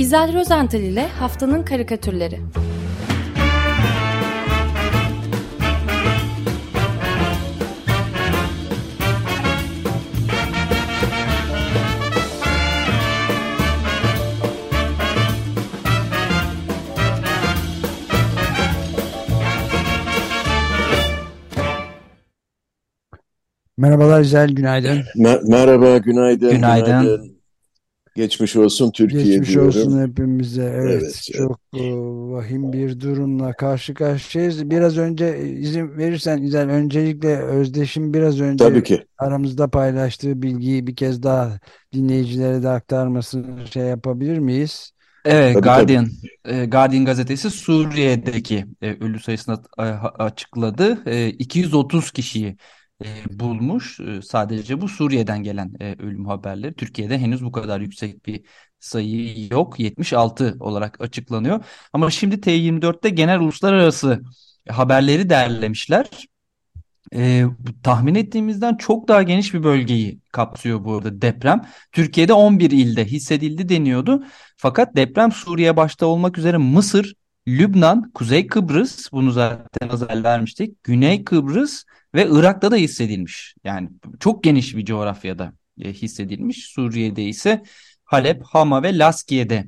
İzel Rozental ile Haftanın Karikatürleri Merhabalar İzel, günaydın. Mer- merhaba, günaydın, Günaydın. günaydın. Geçmiş olsun Türkiye Geçmiş diyorum. olsun hepimize. Evet, Evet, çok e, vahim bir durumla karşı karşıyayız. Biraz önce e, izin verirsen İzel, öncelikle Özdeş'in biraz önce Tabii ki. aramızda paylaştığı bilgiyi bir kez daha dinleyicilere de aktarmasını şey yapabilir miyiz? Evet, Tabii, Guardian, e, Guardian gazetesi Suriye'deki e, ölü sayısını açıkladı. E, 230 kişiyi e, bulmuş. E, sadece bu Suriye'den gelen e, ölüm haberleri. Türkiye'de henüz bu kadar yüksek bir sayı yok. 76 olarak açıklanıyor. Ama şimdi T24'te genel uluslararası haberleri derlemişler. E, tahmin ettiğimizden çok daha geniş bir bölgeyi kapsıyor bu arada deprem. Türkiye'de 11 ilde hissedildi deniyordu. Fakat deprem Suriye başta olmak üzere Mısır, Lübnan, Kuzey Kıbrıs bunu zaten evvel vermiştik. Güney Kıbrıs ve Irak'ta da hissedilmiş. Yani çok geniş bir coğrafyada e, hissedilmiş. Suriye'de ise Halep, Hama ve Laskiye'de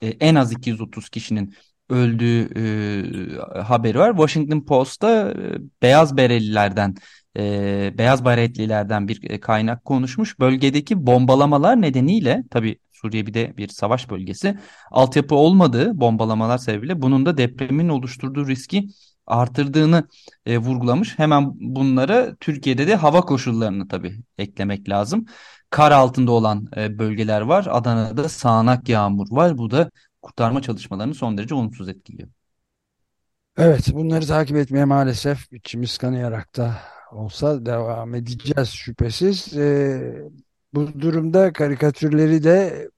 e, en az 230 kişinin öldüğü e, haberi var. Washington Post'ta beyaz berelilerden, beyaz baretlilerden bir kaynak konuşmuş. Bölgedeki bombalamalar nedeniyle, tabii Suriye bir de bir savaş bölgesi, altyapı olmadığı bombalamalar sebebiyle bunun da depremin oluşturduğu riski artırdığını e, vurgulamış. Hemen bunlara Türkiye'de de hava koşullarını tabii eklemek lazım. Kar altında olan e, bölgeler var. Adana'da sağanak yağmur var. Bu da kurtarma çalışmalarını son derece olumsuz etkiliyor. Evet, bunları takip etmeye maalesef içimiz kanayarak da olsa devam edeceğiz şüphesiz. E, bu durumda karikatürleri de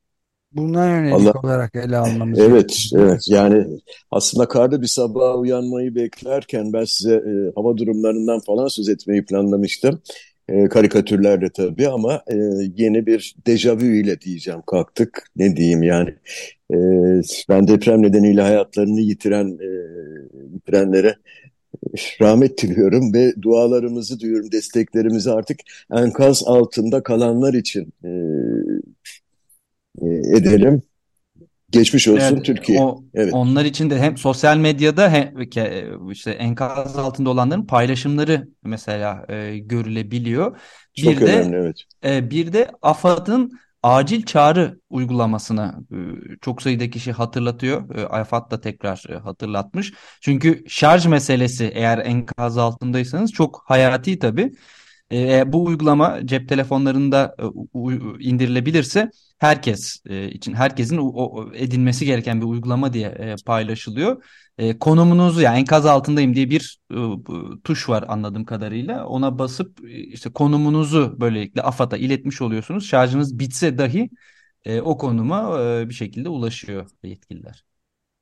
buna yönelik Allah, olarak ele almamız evet, gerekiyor, evet. Yani aslında karda bir sabah uyanmayı beklerken ben size e, hava durumlarından falan söz etmeyi planlamıştım. E, karikatürlerle tabii ama e, yeni bir dejavü ile diyeceğim kalktık. Ne diyeyim yani. E, ben deprem nedeniyle hayatlarını yitiren e, yitirenlere rahmet diliyorum ve dualarımızı diyorum, desteklerimizi artık enkaz altında kalanlar için e, e, edelim. Geçmiş olsun Evet, Türkiye. o Evet, onlar için de hem sosyal medyada hem ke- işte enkaz altında olanların paylaşımları mesela e, görülebiliyor. çok Bir de önemli evet. e, bir de AFAD'ın acil çağrı uygulamasını e, çok sayıda kişi hatırlatıyor. E, AFAD da tekrar e, hatırlatmış. Çünkü şarj meselesi eğer enkaz altındaysanız çok hayati tabii. E, bu uygulama cep telefonlarında e, indirilebilirse herkes e, için herkesin o, o- edinmesi gereken bir uygulama diye e, paylaşılıyor. E, konumunuzu yani enkaz altındayım diye bir e, tuş var anladığım kadarıyla. Ona basıp e, işte konumunuzu böylelikle AFAD'a iletmiş oluyorsunuz. Şarjınız bitse dahi e, o konuma e, bir şekilde ulaşıyor yetkililer.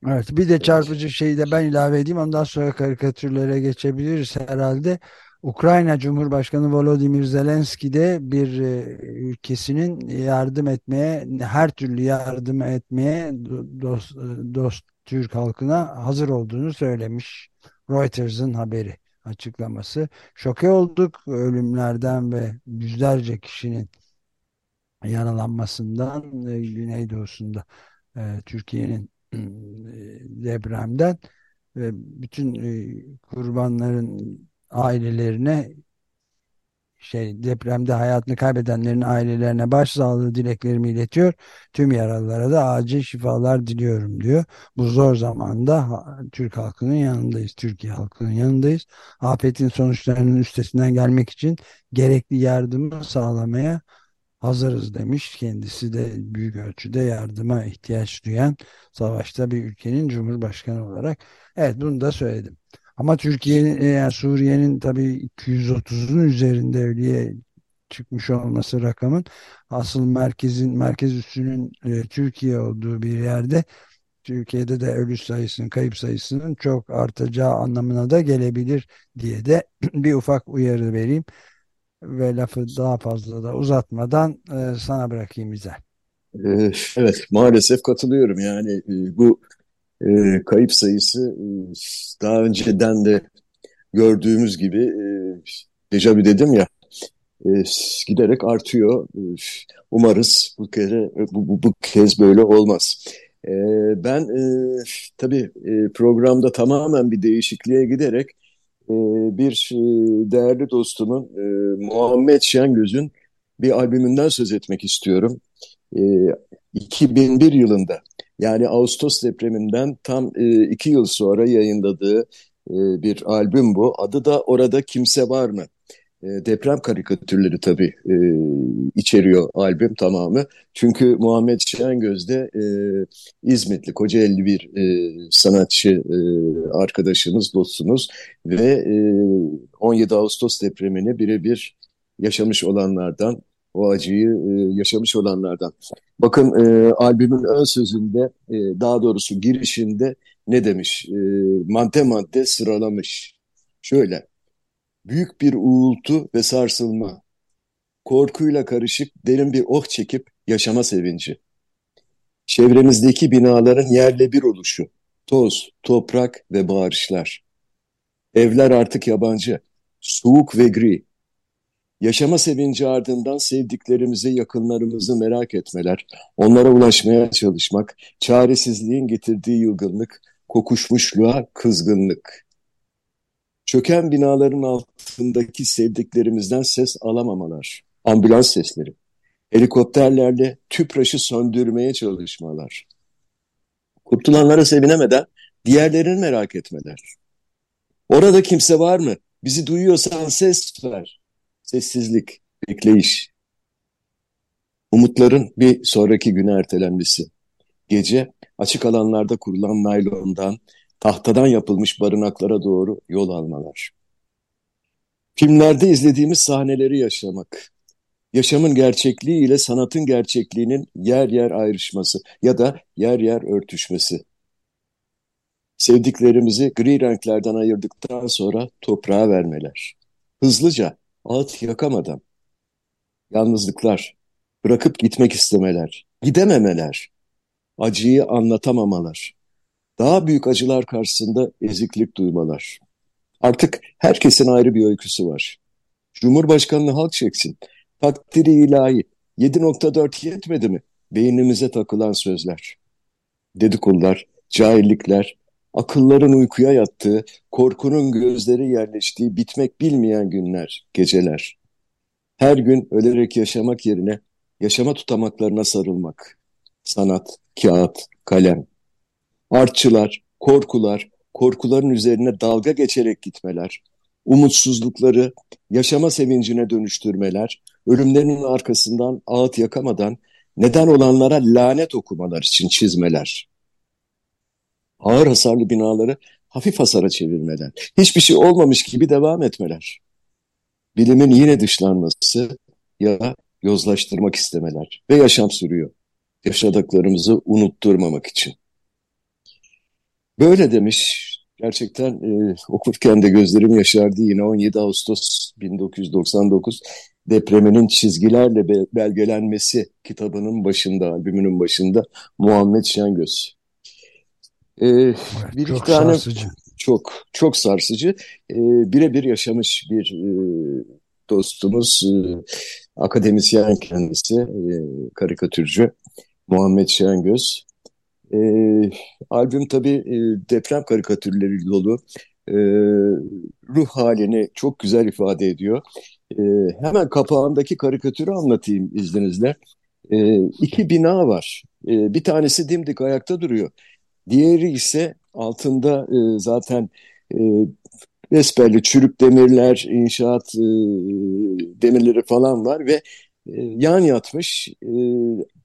Evet, bir de Evet. çarpıcı şeyi de ben ilave edeyim. Ondan sonra karikatürlere geçebiliriz herhalde. Ukrayna Cumhurbaşkanı Volodymyr Zelenski de bir e, ülkesinin yardım etmeye, her türlü yardım etmeye do- dost, dost Türk halkına hazır olduğunu söylemiş. Reuters'ın haberi açıklaması. Şoke olduk ölümlerden ve yüzlerce kişinin yaralanmasından e, Güneydoğusunda e, Türkiye'nin e, depremden ve bütün e, kurbanların ailelerine şey depremde hayatını kaybedenlerin ailelerine başsağlığı dileklerimi iletiyor. Tüm yaralılara da acil şifalar diliyorum diyor. Bu zor zamanda Türk halkının yanındayız. Türkiye halkının yanındayız. Afetin sonuçlarının üstesinden gelmek için gerekli yardımı sağlamaya hazırız demiş. Kendisi de büyük ölçüde yardıma ihtiyaç duyan savaşta bir ülkenin cumhurbaşkanı olarak. Evet bunu da söyledim. Ama Türkiye'nin e, yani Suriye'nin tabii 230'un üzerinde ölüye çıkmış olması rakamın asıl merkezin merkez üssünün e, Türkiye olduğu bir yerde Türkiye'de de ölü sayısının kayıp sayısının çok artacağı anlamına da gelebilir diye de bir ufak uyarı vereyim ve lafı daha fazla da uzatmadan e, sana bırakayım İzel. Ee, evet, maalesef katılıyorum. Yani e, bu e, kayıp sayısı e, daha önceden de gördüğümüz gibi e, dejavu dedim ya e, giderek artıyor. E, umarız bu kere bu, bu, bu kez böyle olmaz. E, ben e, tabii e, programda tamamen bir değişikliğe giderek e, bir e, değerli dostumun e, Muhammed Şengöz'ün bir albümünden söz etmek istiyorum. E, 2001 yılında yani Ağustos depreminden tam e, iki yıl sonra yayınladığı e, bir albüm bu. Adı da Orada Kimse Var mı? E, deprem karikatürleri tabii e, içeriyor albüm tamamı. Çünkü Muhammed Şengöz de e, İzmitli, Kocaeli bir e, sanatçı e, arkadaşımız, dostumuz ve e, 17 Ağustos depremini birebir yaşamış olanlardan, o acıyı e, yaşamış olanlardan. Bakın e, albümün ön sözünde, e, daha doğrusu girişinde ne demiş? E, madde madde sıralamış. Şöyle, büyük bir uğultu ve sarsılma, korkuyla karışık derin bir oh çekip yaşama sevinci. Çevremizdeki binaların yerle bir oluşu, toz, toprak ve bağırışlar. Evler artık yabancı, soğuk ve gri. Yaşama sevinci ardından sevdiklerimizi, yakınlarımızı merak etmeler, onlara ulaşmaya çalışmak, çaresizliğin getirdiği yılgınlık, kokuşmuşluğa kızgınlık. Çöken binaların altındaki sevdiklerimizden ses alamamalar, ambulans sesleri, helikopterlerle tüpraşı söndürmeye çalışmalar. Kurtulanlara sevinemeden diğerlerini merak etmeler. Orada kimse var mı? Bizi duyuyorsan ses ver. Sessizlik, bekleyiş. Umutların bir sonraki güne ertelenmesi. Gece açık alanlarda kurulan naylondan, tahtadan yapılmış barınaklara doğru yol almalar. Filmlerde izlediğimiz sahneleri yaşamak. Yaşamın gerçekliği ile sanatın gerçekliğinin yer yer ayrışması ya da yer yer örtüşmesi. Sevdiklerimizi gri renklerden ayırdıktan sonra toprağa vermeler. Hızlıca, ağıt yakamadan. Yalnızlıklar, bırakıp gitmek istemeler, gidememeler, acıyı anlatamamalar, daha büyük acılar karşısında eziklik duymalar. Artık herkesin ayrı bir öyküsü var. Cumhurbaşkanını halk çeksin. Takdiri ilahi. 7.4 yetmedi mi? Beynimize takılan sözler. Dedikodular, cahillikler, akılların uykuya yattığı, korkunun gözleri yerleştiği bitmek bilmeyen günler, geceler. Her gün ölerek yaşamak yerine yaşama tutamaklarına sarılmak. Sanat, kağıt, kalem. Artçılar, korkular, korkuların üzerine dalga geçerek gitmeler. Umutsuzlukları yaşama sevincine dönüştürmeler, ölümlerinin arkasından ağıt yakamadan neden olanlara lanet okumalar için çizmeler ağır hasarlı binaları hafif hasara çevirmeler, hiçbir şey olmamış gibi devam etmeler. Bilimin yine dışlanması ya yozlaştırmak istemeler ve yaşam sürüyor. Yaşadıklarımızı unutturmamak için. Böyle demiş. Gerçekten e, okurken de gözlerim yaşardı. Yine 17 Ağustos 1999 depreminin çizgilerle be belgelenmesi kitabının başında, albümünün başında Muhammed Şengöz. Ee, evet, bir çok iki tane sarsıcı. çok çok sarsıcı. Ee, birebir yaşamış bir e, dostumuz, e, akademisyen kendisi, e, karikatürcü Muhammed Şengöz. E, albüm tabii e, deprem karikatürleri dolu. E, ruh halini çok güzel ifade ediyor. E, hemen kapağındaki karikatürü anlatayım izninizle. E, iki bina var. E, bir tanesi dimdik ayakta duruyor. Diğeri ise altında e, zaten e, besbelli çürük demirler, inşaat e, demirleri falan var ve e, yan yatmış, e,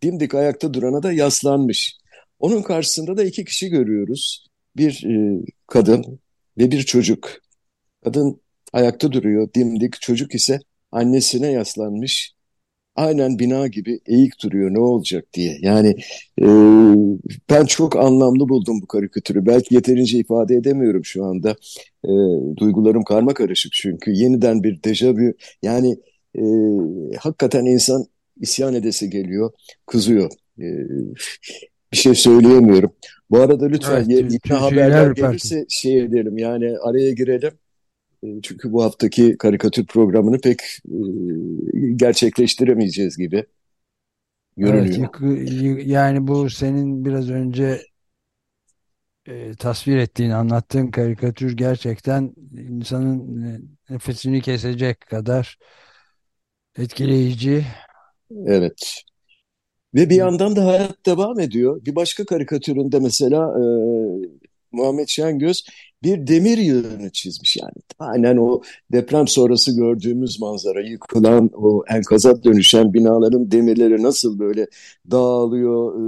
dimdik ayakta durana da yaslanmış. Onun karşısında da iki kişi görüyoruz. Bir e, kadın ve bir çocuk. Kadın ayakta duruyor, dimdik. Çocuk ise annesine yaslanmış aynen bina gibi eğik duruyor ne olacak diye. Yani e, ben çok anlamlı buldum bu karikatürü. Belki yeterince ifade edemiyorum şu anda. E, duygularım karma karışık çünkü yeniden bir dejavü yani e, hakikaten insan isyan edesi geliyor, kızıyor. bir şey söyleyemiyorum. Bu arada lütfen evet, yeni haberler gelirse şey edelim yani araya girelim. Çünkü bu haftaki karikatür programını pek gerçekleştiremeyeceğiz gibi görünüyor. Evet, yani bu senin biraz önce e, tasvir ettiğin, anlattığın karikatür gerçekten insanın e, nefesini kesecek kadar etkileyici. Evet. Ve bir yandan da hayat devam ediyor. Bir başka karikatüründe mesela e, Muhammed Şengöz bir demir yığını çizmiş yani. Aynen o deprem sonrası gördüğümüz manzara, yıkılan o enkaza dönüşen binaların demirleri nasıl böyle dağılıyor, e,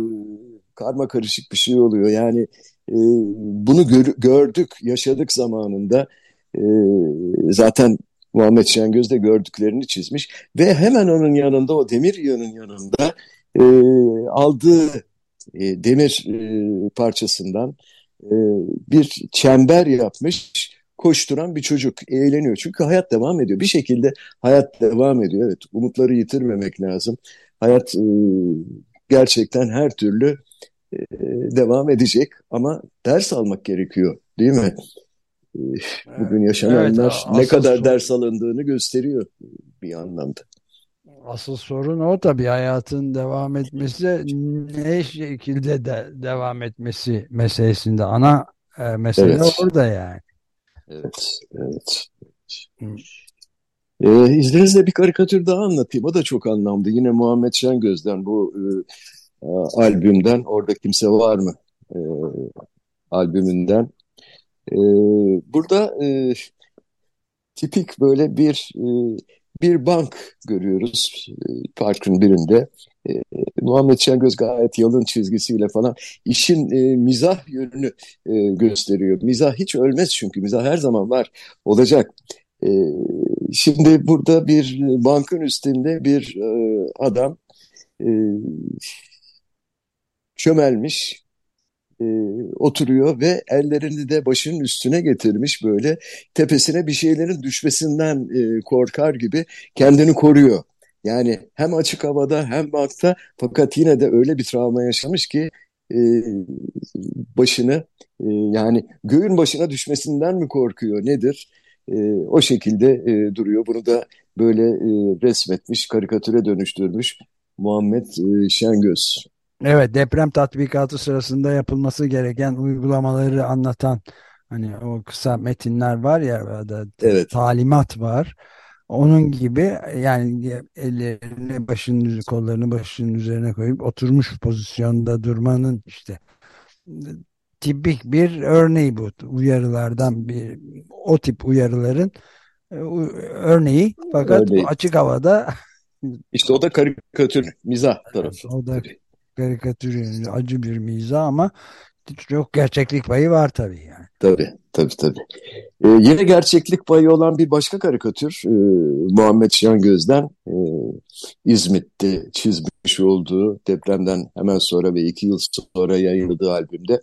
karma karışık bir şey oluyor. Yani e, bunu gör, gördük, yaşadık zamanında. E, zaten Muhammed Şengöz de gördüklerini çizmiş ve hemen onun yanında o demir yığının yanında aldığı demir parçasından e, bir çember yapmış koşturan bir çocuk eğleniyor. Çünkü hayat devam ediyor. Bir şekilde hayat devam ediyor. Evet umutları yitirmemek lazım. Hayat e, gerçekten her türlü e, devam edecek ama ders almak gerekiyor değil mi? Bugün yaşananlar evet, ne kadar son... ders alındığını gösteriyor bir anlamda. Asıl sorun o tabii hayatın devam etmesi ne şekilde de devam etmesi meselesinde ana e, mesele evet. orada yani. Evet, evet. Ee, izninizle bir karikatür daha anlatayım. O da çok anlamlı. Yine Muhammed Şengöz'den bu e, albümden Orada Kimse Var mı e, albümünden. E, burada e, tipik böyle bir e, bir bank görüyoruz e, parkın birinde. E, Muhammed Şengöz gayet yalın çizgisiyle falan işin e, mizah yönünü e, gösteriyor. Mizah hiç ölmez çünkü mizah her zaman var, olacak. E, şimdi burada bir bankın üstünde bir e, adam e, çömelmiş e, oturuyor ve ellerini de başının üstüne getirmiş böyle tepesine bir şeylerin düşmesinden e, korkar gibi kendini koruyor. Yani hem açık havada hem bankta fakat yine de öyle bir travma yaşamış ki e, başını e, yani göğün başına düşmesinden mi korkuyor nedir? E, o şekilde e, duruyor. Bunu da böyle e, resmetmiş, karikatüre dönüştürmüş Muhammed e, Şengöz. Evet deprem tatbikatı sırasında yapılması gereken uygulamaları anlatan hani o kısa metinler var ya da evet. talimat var. Onun gibi yani ellerini başının kollarını başının üzerine koyup oturmuş pozisyonda durmanın işte tipik bir örneği bu uyarılardan bir o tip uyarıların e, örneği fakat örneği. açık havada işte o da karikatür mizah tarafı. O da karikatür acı bir mizah ama çok gerçeklik payı var tabii yani. Tabii tabii tabii. Ee, yine gerçeklik payı olan bir başka karikatür e, Muhammed Şengöz'den e, İzmit'te çizmiş olduğu depremden hemen sonra ve iki yıl sonra yayınladığı albümde.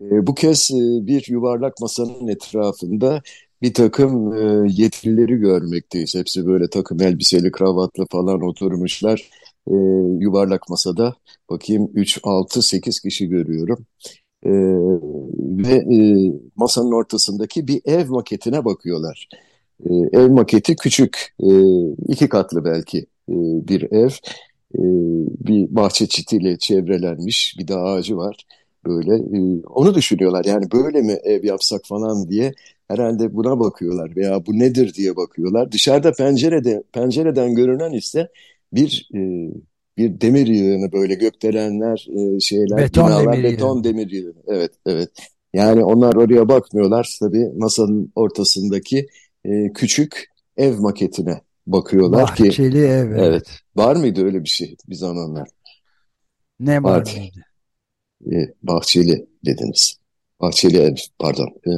E, bu kez e, bir yuvarlak masanın etrafında bir takım e, yetkilileri görmekteyiz. Hepsi böyle takım elbiseli, kravatlı falan oturmuşlar e, yuvarlak masada bakayım 3, 6, 8 kişi görüyorum. E, ve e, masanın ortasındaki bir ev maketine bakıyorlar. E, ev maketi küçük, e, iki katlı belki e, bir ev. E, bir bahçe çitiyle çevrelenmiş bir de ağacı var. Böyle e, onu düşünüyorlar yani böyle mi ev yapsak falan diye herhalde buna bakıyorlar veya bu nedir diye bakıyorlar. Dışarıda pencerede pencereden görünen ise bir e, bir demir yığını böyle gökdelenler e, şeyler beton binalar demir beton yığını. demir yığını. Evet evet. Yani onlar oraya bakmıyorlar tabii masanın ortasındaki e, küçük ev maketine bakıyorlar Bahçeli ki. Bahçeli ev. Evet. evet. Var mıydı öyle bir şey bir zamanlar? Ne vardı? E, bahçeli dediniz. Bahçeli ev pardon. E,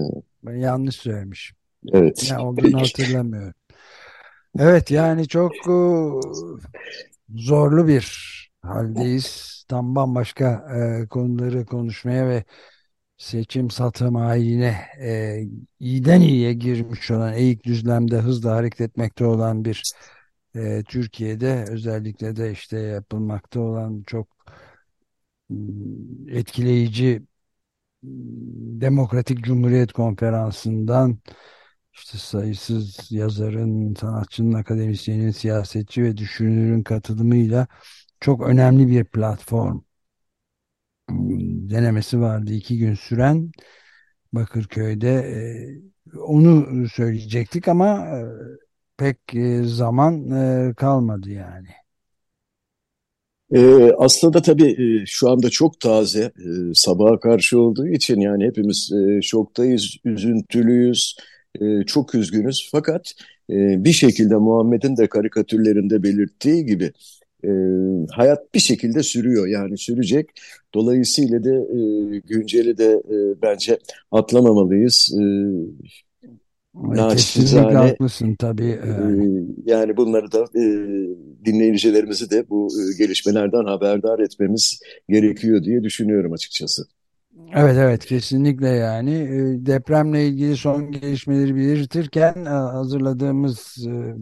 ben yanlış söylemişim. Evet. Ne olduğunu hatırlamıyorum. Evet yani çok e, zorlu bir haldeyiz. Tam bambaşka e, konuları konuşmaya ve seçim satım haline e, iyiden iyiye girmiş olan eğik düzlemde hızla hareket etmekte olan bir e, Türkiye'de özellikle de işte yapılmakta olan çok etkileyici Demokratik Cumhuriyet Konferansı'ndan işte sayısız yazarın, sanatçının, akademisyenin, siyasetçi ve düşünürün katılımıyla çok önemli bir platform denemesi vardı. iki gün süren Bakırköy'de onu söyleyecektik ama pek zaman kalmadı yani. Aslında tabii şu anda çok taze e, sabaha karşı olduğu için yani hepimiz e, şoktayız, üzüntülüyüz, e, çok üzgünüz. Fakat e, bir şekilde Muhammed'in de karikatürlerinde belirttiği gibi e, hayat bir şekilde sürüyor yani sürecek. Dolayısıyla da e, günceli de e, bence atlamamalıyız. E, Naçizane, haklısın tabii. Yani. E, yani bunları da e, dinleyicilerimizi de bu e, gelişmelerden haberdar etmemiz gerekiyor diye düşünüyorum açıkçası. Evet evet kesinlikle yani. E, depremle ilgili son gelişmeleri belirtirken e, hazırladığımız e,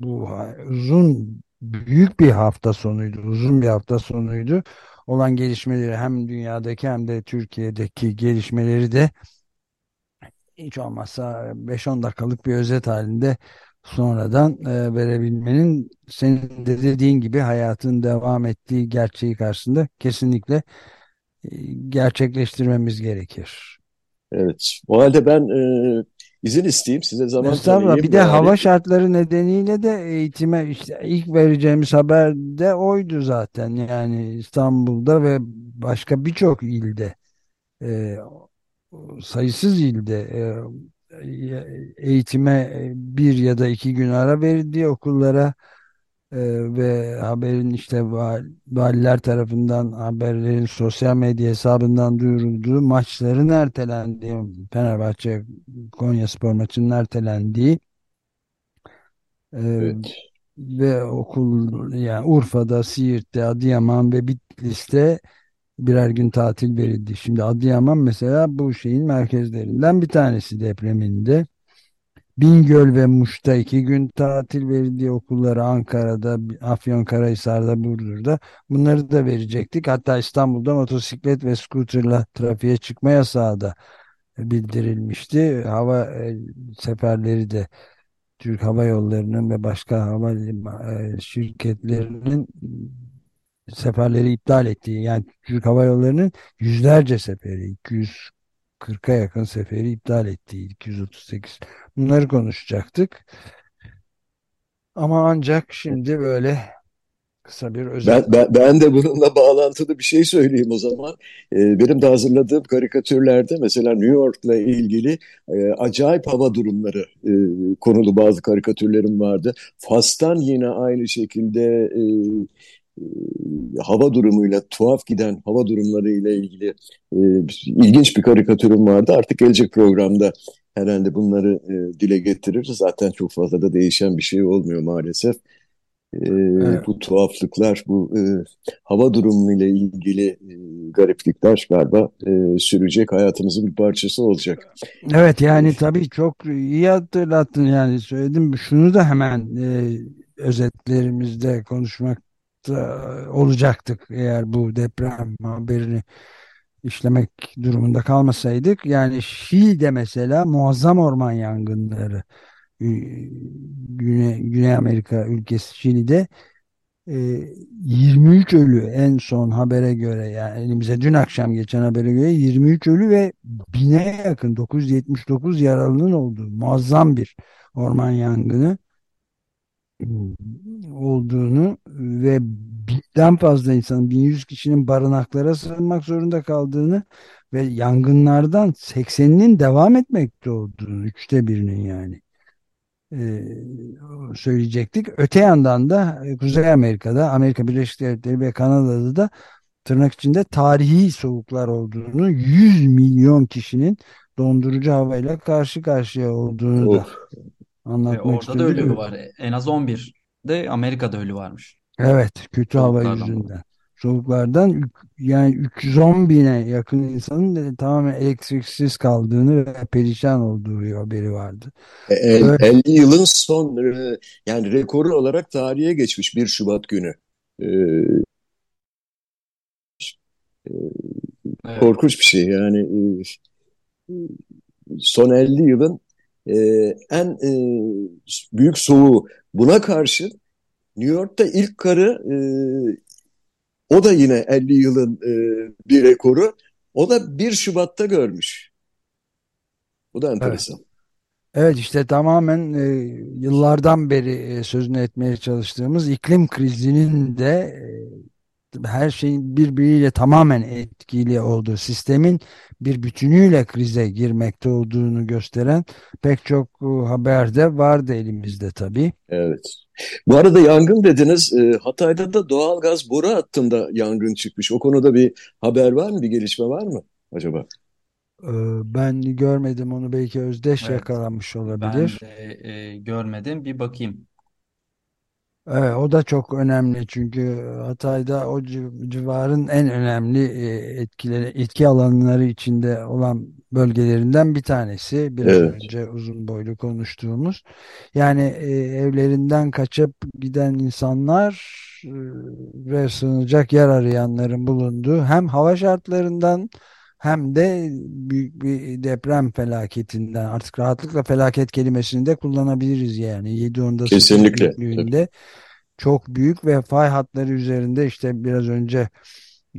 bu uzun büyük bir hafta sonuydu uzun bir hafta sonuydu. Olan gelişmeleri hem dünyadaki hem de Türkiye'deki gelişmeleri de hiç olmazsa 5-10 dakikalık bir özet halinde sonradan e, verebilmenin senin de dediğin gibi hayatın devam ettiği gerçeği karşısında kesinlikle gerçekleştirmemiz gerekir. Evet. O halde ben e, izin isteyeyim size zaman Estağfurullah. Bir de yani... hava şartları nedeniyle de eğitime işte ilk vereceğimiz haber de oydu zaten. Yani İstanbul'da ve başka birçok ilde e, sayısız ilde e, eğitime bir ya da iki gün ara verildi okullara e, ve haberin işte valiler tarafından haberlerin sosyal medya hesabından duyurulduğu maçların ertelendiği Fenerbahçe Konya Spor maçının ertelendiği e, evet. ve okul yani Urfa'da, Siirt'te, Adıyaman ve Bitlis'te birer gün tatil verildi. Şimdi Adıyaman mesela bu şeyin merkezlerinden bir tanesi depreminde. Bingöl ve Muş'ta iki gün tatil verildi okullara Ankara'da, Afyonkarahisar'da, Burdur'da. Bunları da verecektik. Hatta İstanbul'da motosiklet ve skuterla trafiğe çıkma yasağı da bildirilmişti. Hava e, seferleri de Türk Hava Yolları'nın ve başka hava e, şirketlerinin seferleri iptal ettiği yani Türk Hava Yolları'nın yüzlerce seferi 240'a yakın seferi iptal ettiği 238 bunları konuşacaktık. Ama ancak şimdi böyle kısa bir özet. Ben, ben, ben de bununla bağlantılı bir şey söyleyeyim o zaman. Ee, benim de hazırladığım karikatürlerde mesela New York'la ilgili e, acayip hava durumları e, konulu bazı karikatürlerim vardı. Fas'tan yine aynı şekilde e, hava durumuyla tuhaf giden hava durumları ile ilgili e, ilginç bir karikatürüm vardı. Artık gelecek programda herhalde bunları e, dile getiririz. Zaten çok fazla da değişen bir şey olmuyor maalesef. E, evet. Bu tuhaflıklar, bu e, hava durumu ile ilgili e, gariplikler galiba e, sürecek hayatımızın bir parçası olacak. Evet yani tabii çok iyi hatırlattın yani söyledim. Şunu da hemen e, özetlerimizde konuşmak olacaktık eğer bu deprem haberini işlemek durumunda kalmasaydık. Yani Şili'de mesela muazzam orman yangınları Güney, Güney Amerika ülkesi Şili'de 23 ölü en son habere göre yani elimize dün akşam geçen habere göre 23 ölü ve bine yakın 979 yaralının olduğu muazzam bir orman yangını olduğunu ve binden fazla insanın 1100 kişinin barınaklara sığınmak zorunda kaldığını ve yangınlardan 80'inin devam etmekte olduğunu üçte birinin yani e, söyleyecektik. Öte yandan da e, Kuzey Amerika'da Amerika Birleşik Devletleri ve Kanada'da da tırnak içinde tarihi soğuklar olduğunu 100 milyon kişinin dondurucu havayla karşı karşıya olduğunu da anlatmak e, orada da ölü var. En az 11 de Amerika'da ölü varmış. Evet, kötü hava yüzünden. Soğuklardan yani 310 bine yakın insanın tamamen elektriksiz kaldığını ve perişan olduğu haberi vardı. E, el, 50 yılın son e, yani rekoru olarak tarihe geçmiş 1 Şubat günü. Ee, Evet. Korkunç bir şey yani son 50 yılın en büyük soğuğu. Buna karşı New York'ta ilk karı o da yine 50 yılın bir rekoru. O da 1 Şubat'ta görmüş. Bu da enteresan. Evet. Evet işte tamamen e, yıllardan beri e, sözünü etmeye çalıştığımız iklim krizinin de e, her şeyin birbiriyle tamamen etkili olduğu sistemin bir bütünüyle krize girmekte olduğunu gösteren pek çok e, haber de vardı elimizde tabii. Evet. Bu arada yangın dediniz. E, Hatay'da da doğal gaz boru hattında yangın çıkmış. O konuda bir haber var mı? Bir gelişme var mı acaba? Ee, ben görmedim onu belki Özdeş Evet. yakalanmış Ben olabilir. de e, görmedim. Bir bakayım. Evet, o da çok önemli çünkü Hatay'da o civarın en önemli e, etkileri, etki alanları içinde olan bölgelerinden bir tanesi. Biraz Evet. önce uzun boylu konuştuğumuz. Yani e, evlerinden kaçıp giden insanlar e, ve sığınacak yer arayanların bulunduğu hem hava şartlarından hem de büyük bir deprem felaketinden artık rahatlıkla felaket kelimesini de kullanabiliriz yani 7.8 Kesinlikle. büyüklüğünde çok büyük ve fay hatları üzerinde işte biraz önce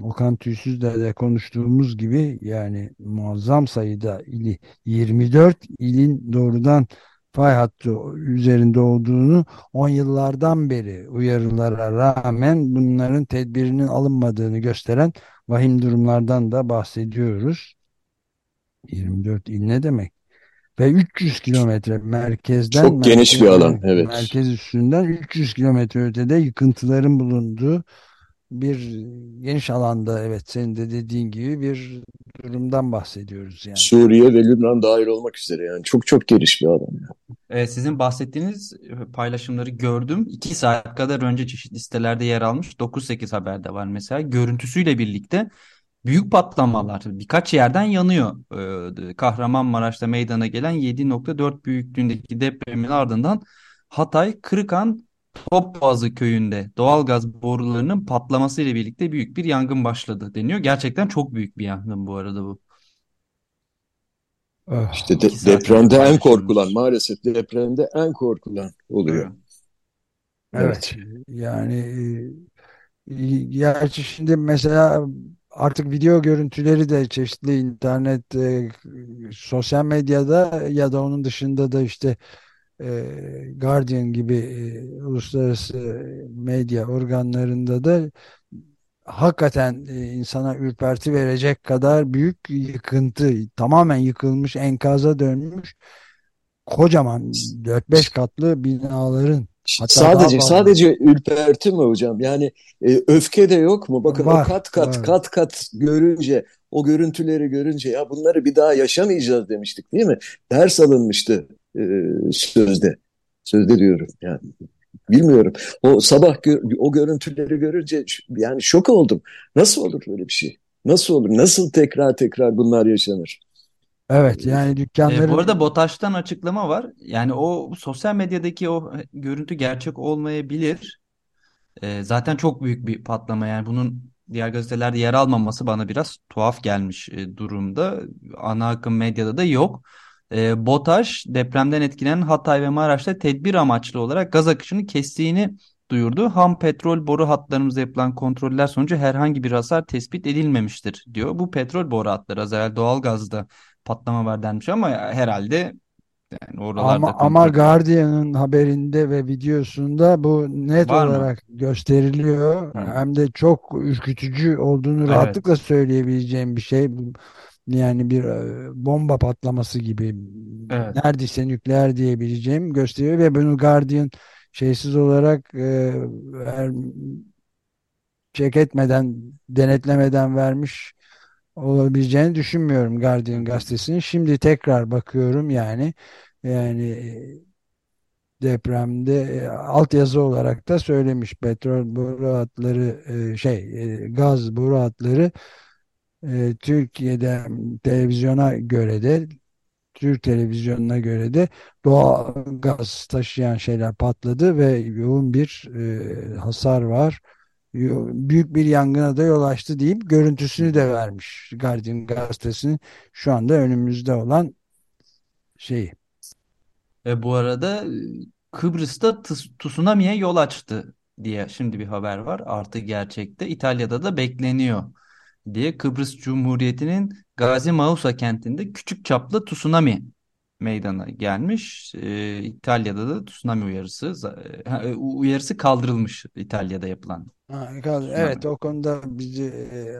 Okan Tüysüz'le de konuştuğumuz gibi yani muazzam sayıda ili 24 ilin doğrudan fay hattı üzerinde olduğunu 10 yıllardan beri uyarılara rağmen bunların tedbirinin alınmadığını gösteren vahim durumlardan da bahsediyoruz. 24 il ne demek? Ve 300 kilometre merkezden Çok geniş bir alan, evet. merkez üstünden 300 kilometre ötede yıkıntıların bulunduğu bir geniş alanda evet senin de dediğin gibi bir durumdan bahsediyoruz yani. Suriye ve Lübnan dahil olmak üzere yani çok çok geniş bir alan. Yani. Ee, sizin bahsettiğiniz paylaşımları gördüm. 2 saat kadar önce çeşitli sitelerde yer almış. 9-8 haberde var mesela. Görüntüsüyle birlikte büyük patlamalar birkaç yerden yanıyor. Ee, Kahramanmaraş'ta meydana gelen 7.4 büyüklüğündeki depremin ardından Hatay, Kırıkan, Topboğazı köyünde doğalgaz borularının patlaması ile birlikte büyük bir yangın başladı deniyor. Gerçekten çok büyük bir yangın bu arada bu. Oh. İşte de, depremde en korkulan maalesef depremde en korkulan oluyor. Evet. evet. Yani e, gerçi şimdi mesela artık video görüntüleri de çeşitli internet, e, sosyal medyada ya da onun dışında da işte Guardian gibi e, uluslararası medya organlarında da hakikaten e, insana ürperti verecek kadar büyük yıkıntı, tamamen yıkılmış, enkaza dönmüş kocaman 4-5 katlı binaların Hatta sadece sadece ürperti mi hocam? Yani e, öfke de yok mu? Bakın var, o kat kat var. kat kat görünce, o görüntüleri görünce ya bunları bir daha yaşamayacağız demiştik değil mi? Ders alınmıştı e, sözde. Sözde diyorum yani. Bilmiyorum. O sabah o görüntüleri görünce yani şok oldum. Nasıl olur böyle bir şey? Nasıl olur? Nasıl tekrar tekrar bunlar yaşanır? Evet yani dükkanların... E, bu arada BOTAŞ'tan açıklama var. Yani o sosyal medyadaki o görüntü gerçek olmayabilir. E, zaten çok büyük bir patlama yani bunun diğer gazetelerde yer almaması bana biraz tuhaf gelmiş e, durumda. Ana akım medyada da yok. E, BOTAŞ depremden etkilenen Hatay ve Maraş'ta tedbir amaçlı olarak gaz akışını kestiğini duyurdu. Ham petrol boru hatlarımızda yapılan kontroller sonucu herhangi bir hasar tespit edilmemiştir diyor. Bu petrol boru hatları az evvel doğalgazda patlama var denmiş ama herhalde yani oralarda ama, ama Guardian'ın haberinde ve videosunda bu net var olarak mı? gösteriliyor. Hı. Hem de çok ürkütücü olduğunu evet. rahatlıkla söyleyebileceğim bir şey. Yani bir e, bomba patlaması gibi evet. neredeyse nükleer diyebileceğim gösteriyor ve bunu Guardian şeysiz olarak e, ver, çek etmeden denetlemeden vermiş olabileceğini düşünmüyorum Guardian gazetesinin. Şimdi tekrar bakıyorum yani yani e, depremde e, altyazı olarak da söylemiş petrol boru hatları e, şey e, gaz boru hatları e, Türkiye'de televizyona göre de Türk televizyonuna göre de doğal gaz taşıyan şeyler patladı ve yoğun bir e, hasar var büyük bir yangına da yol açtı deyip görüntüsünü de vermiş Guardian gazetesinin şu anda önümüzde olan şeyi. E, bu arada Kıbrıs'ta tsunami'ye yol açtı diye şimdi bir haber var. Artı gerçekte İtalya'da da bekleniyor diye Kıbrıs Cumhuriyeti'nin Gazi Mausa kentinde küçük çaplı tsunami meydana gelmiş. E, İtalya'da da tsunami uyarısı e, uyarısı kaldırılmış İtalya'da yapılan. Ha, evet o konuda bizi e,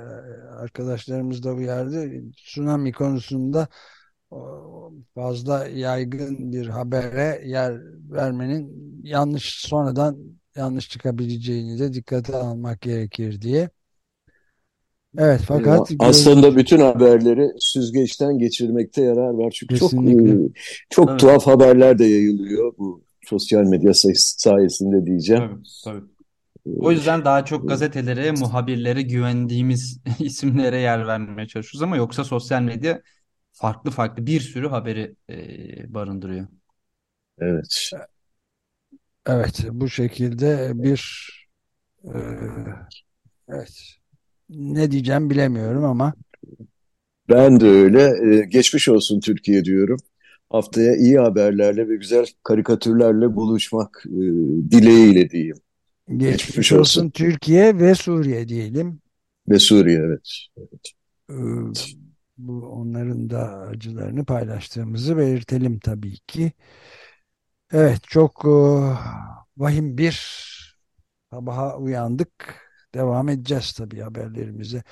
arkadaşlarımız da uyardı. Tsunami konusunda fazla yaygın bir habere yer vermenin yanlış sonradan yanlış çıkabileceğini de dikkate almak gerekir diye. Evet fakat aslında bütün haberleri süzgeçten geçirmekte yarar var. Çünkü Kesinlikle. çok çok evet. tuhaf haberler de yayılıyor bu sosyal medya sayesinde diyeceğim. Tabii, tabii. O yüzden daha çok gazetelere, muhabirlere güvendiğimiz isimlere yer vermeye çalışıyoruz ama yoksa sosyal medya farklı farklı bir sürü haberi e, barındırıyor. Evet. Evet, bu şekilde bir e, evet ne diyeceğim bilemiyorum ama ben de öyle. Ee, geçmiş olsun Türkiye diyorum. Haftaya iyi haberlerle ve güzel karikatürlerle buluşmak e, dileğiyle diyeyim. Geçmiş, geçmiş olsun. olsun Türkiye ve Suriye diyelim. Ve Suriye evet. evet. Ee, bu onların da acılarını paylaştığımızı belirtelim tabii ki. Evet çok uh, vahim bir sabaha uyandık. Devam edeceğiz tabii haberlerimize.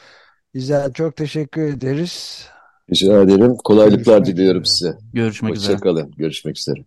İzel çok teşekkür ederiz. Rica ederim. Kolaylıklar Görüşmek diliyorum üzere. size. Görüşmek Hoşçakalın. üzere. Görüşmek üzere.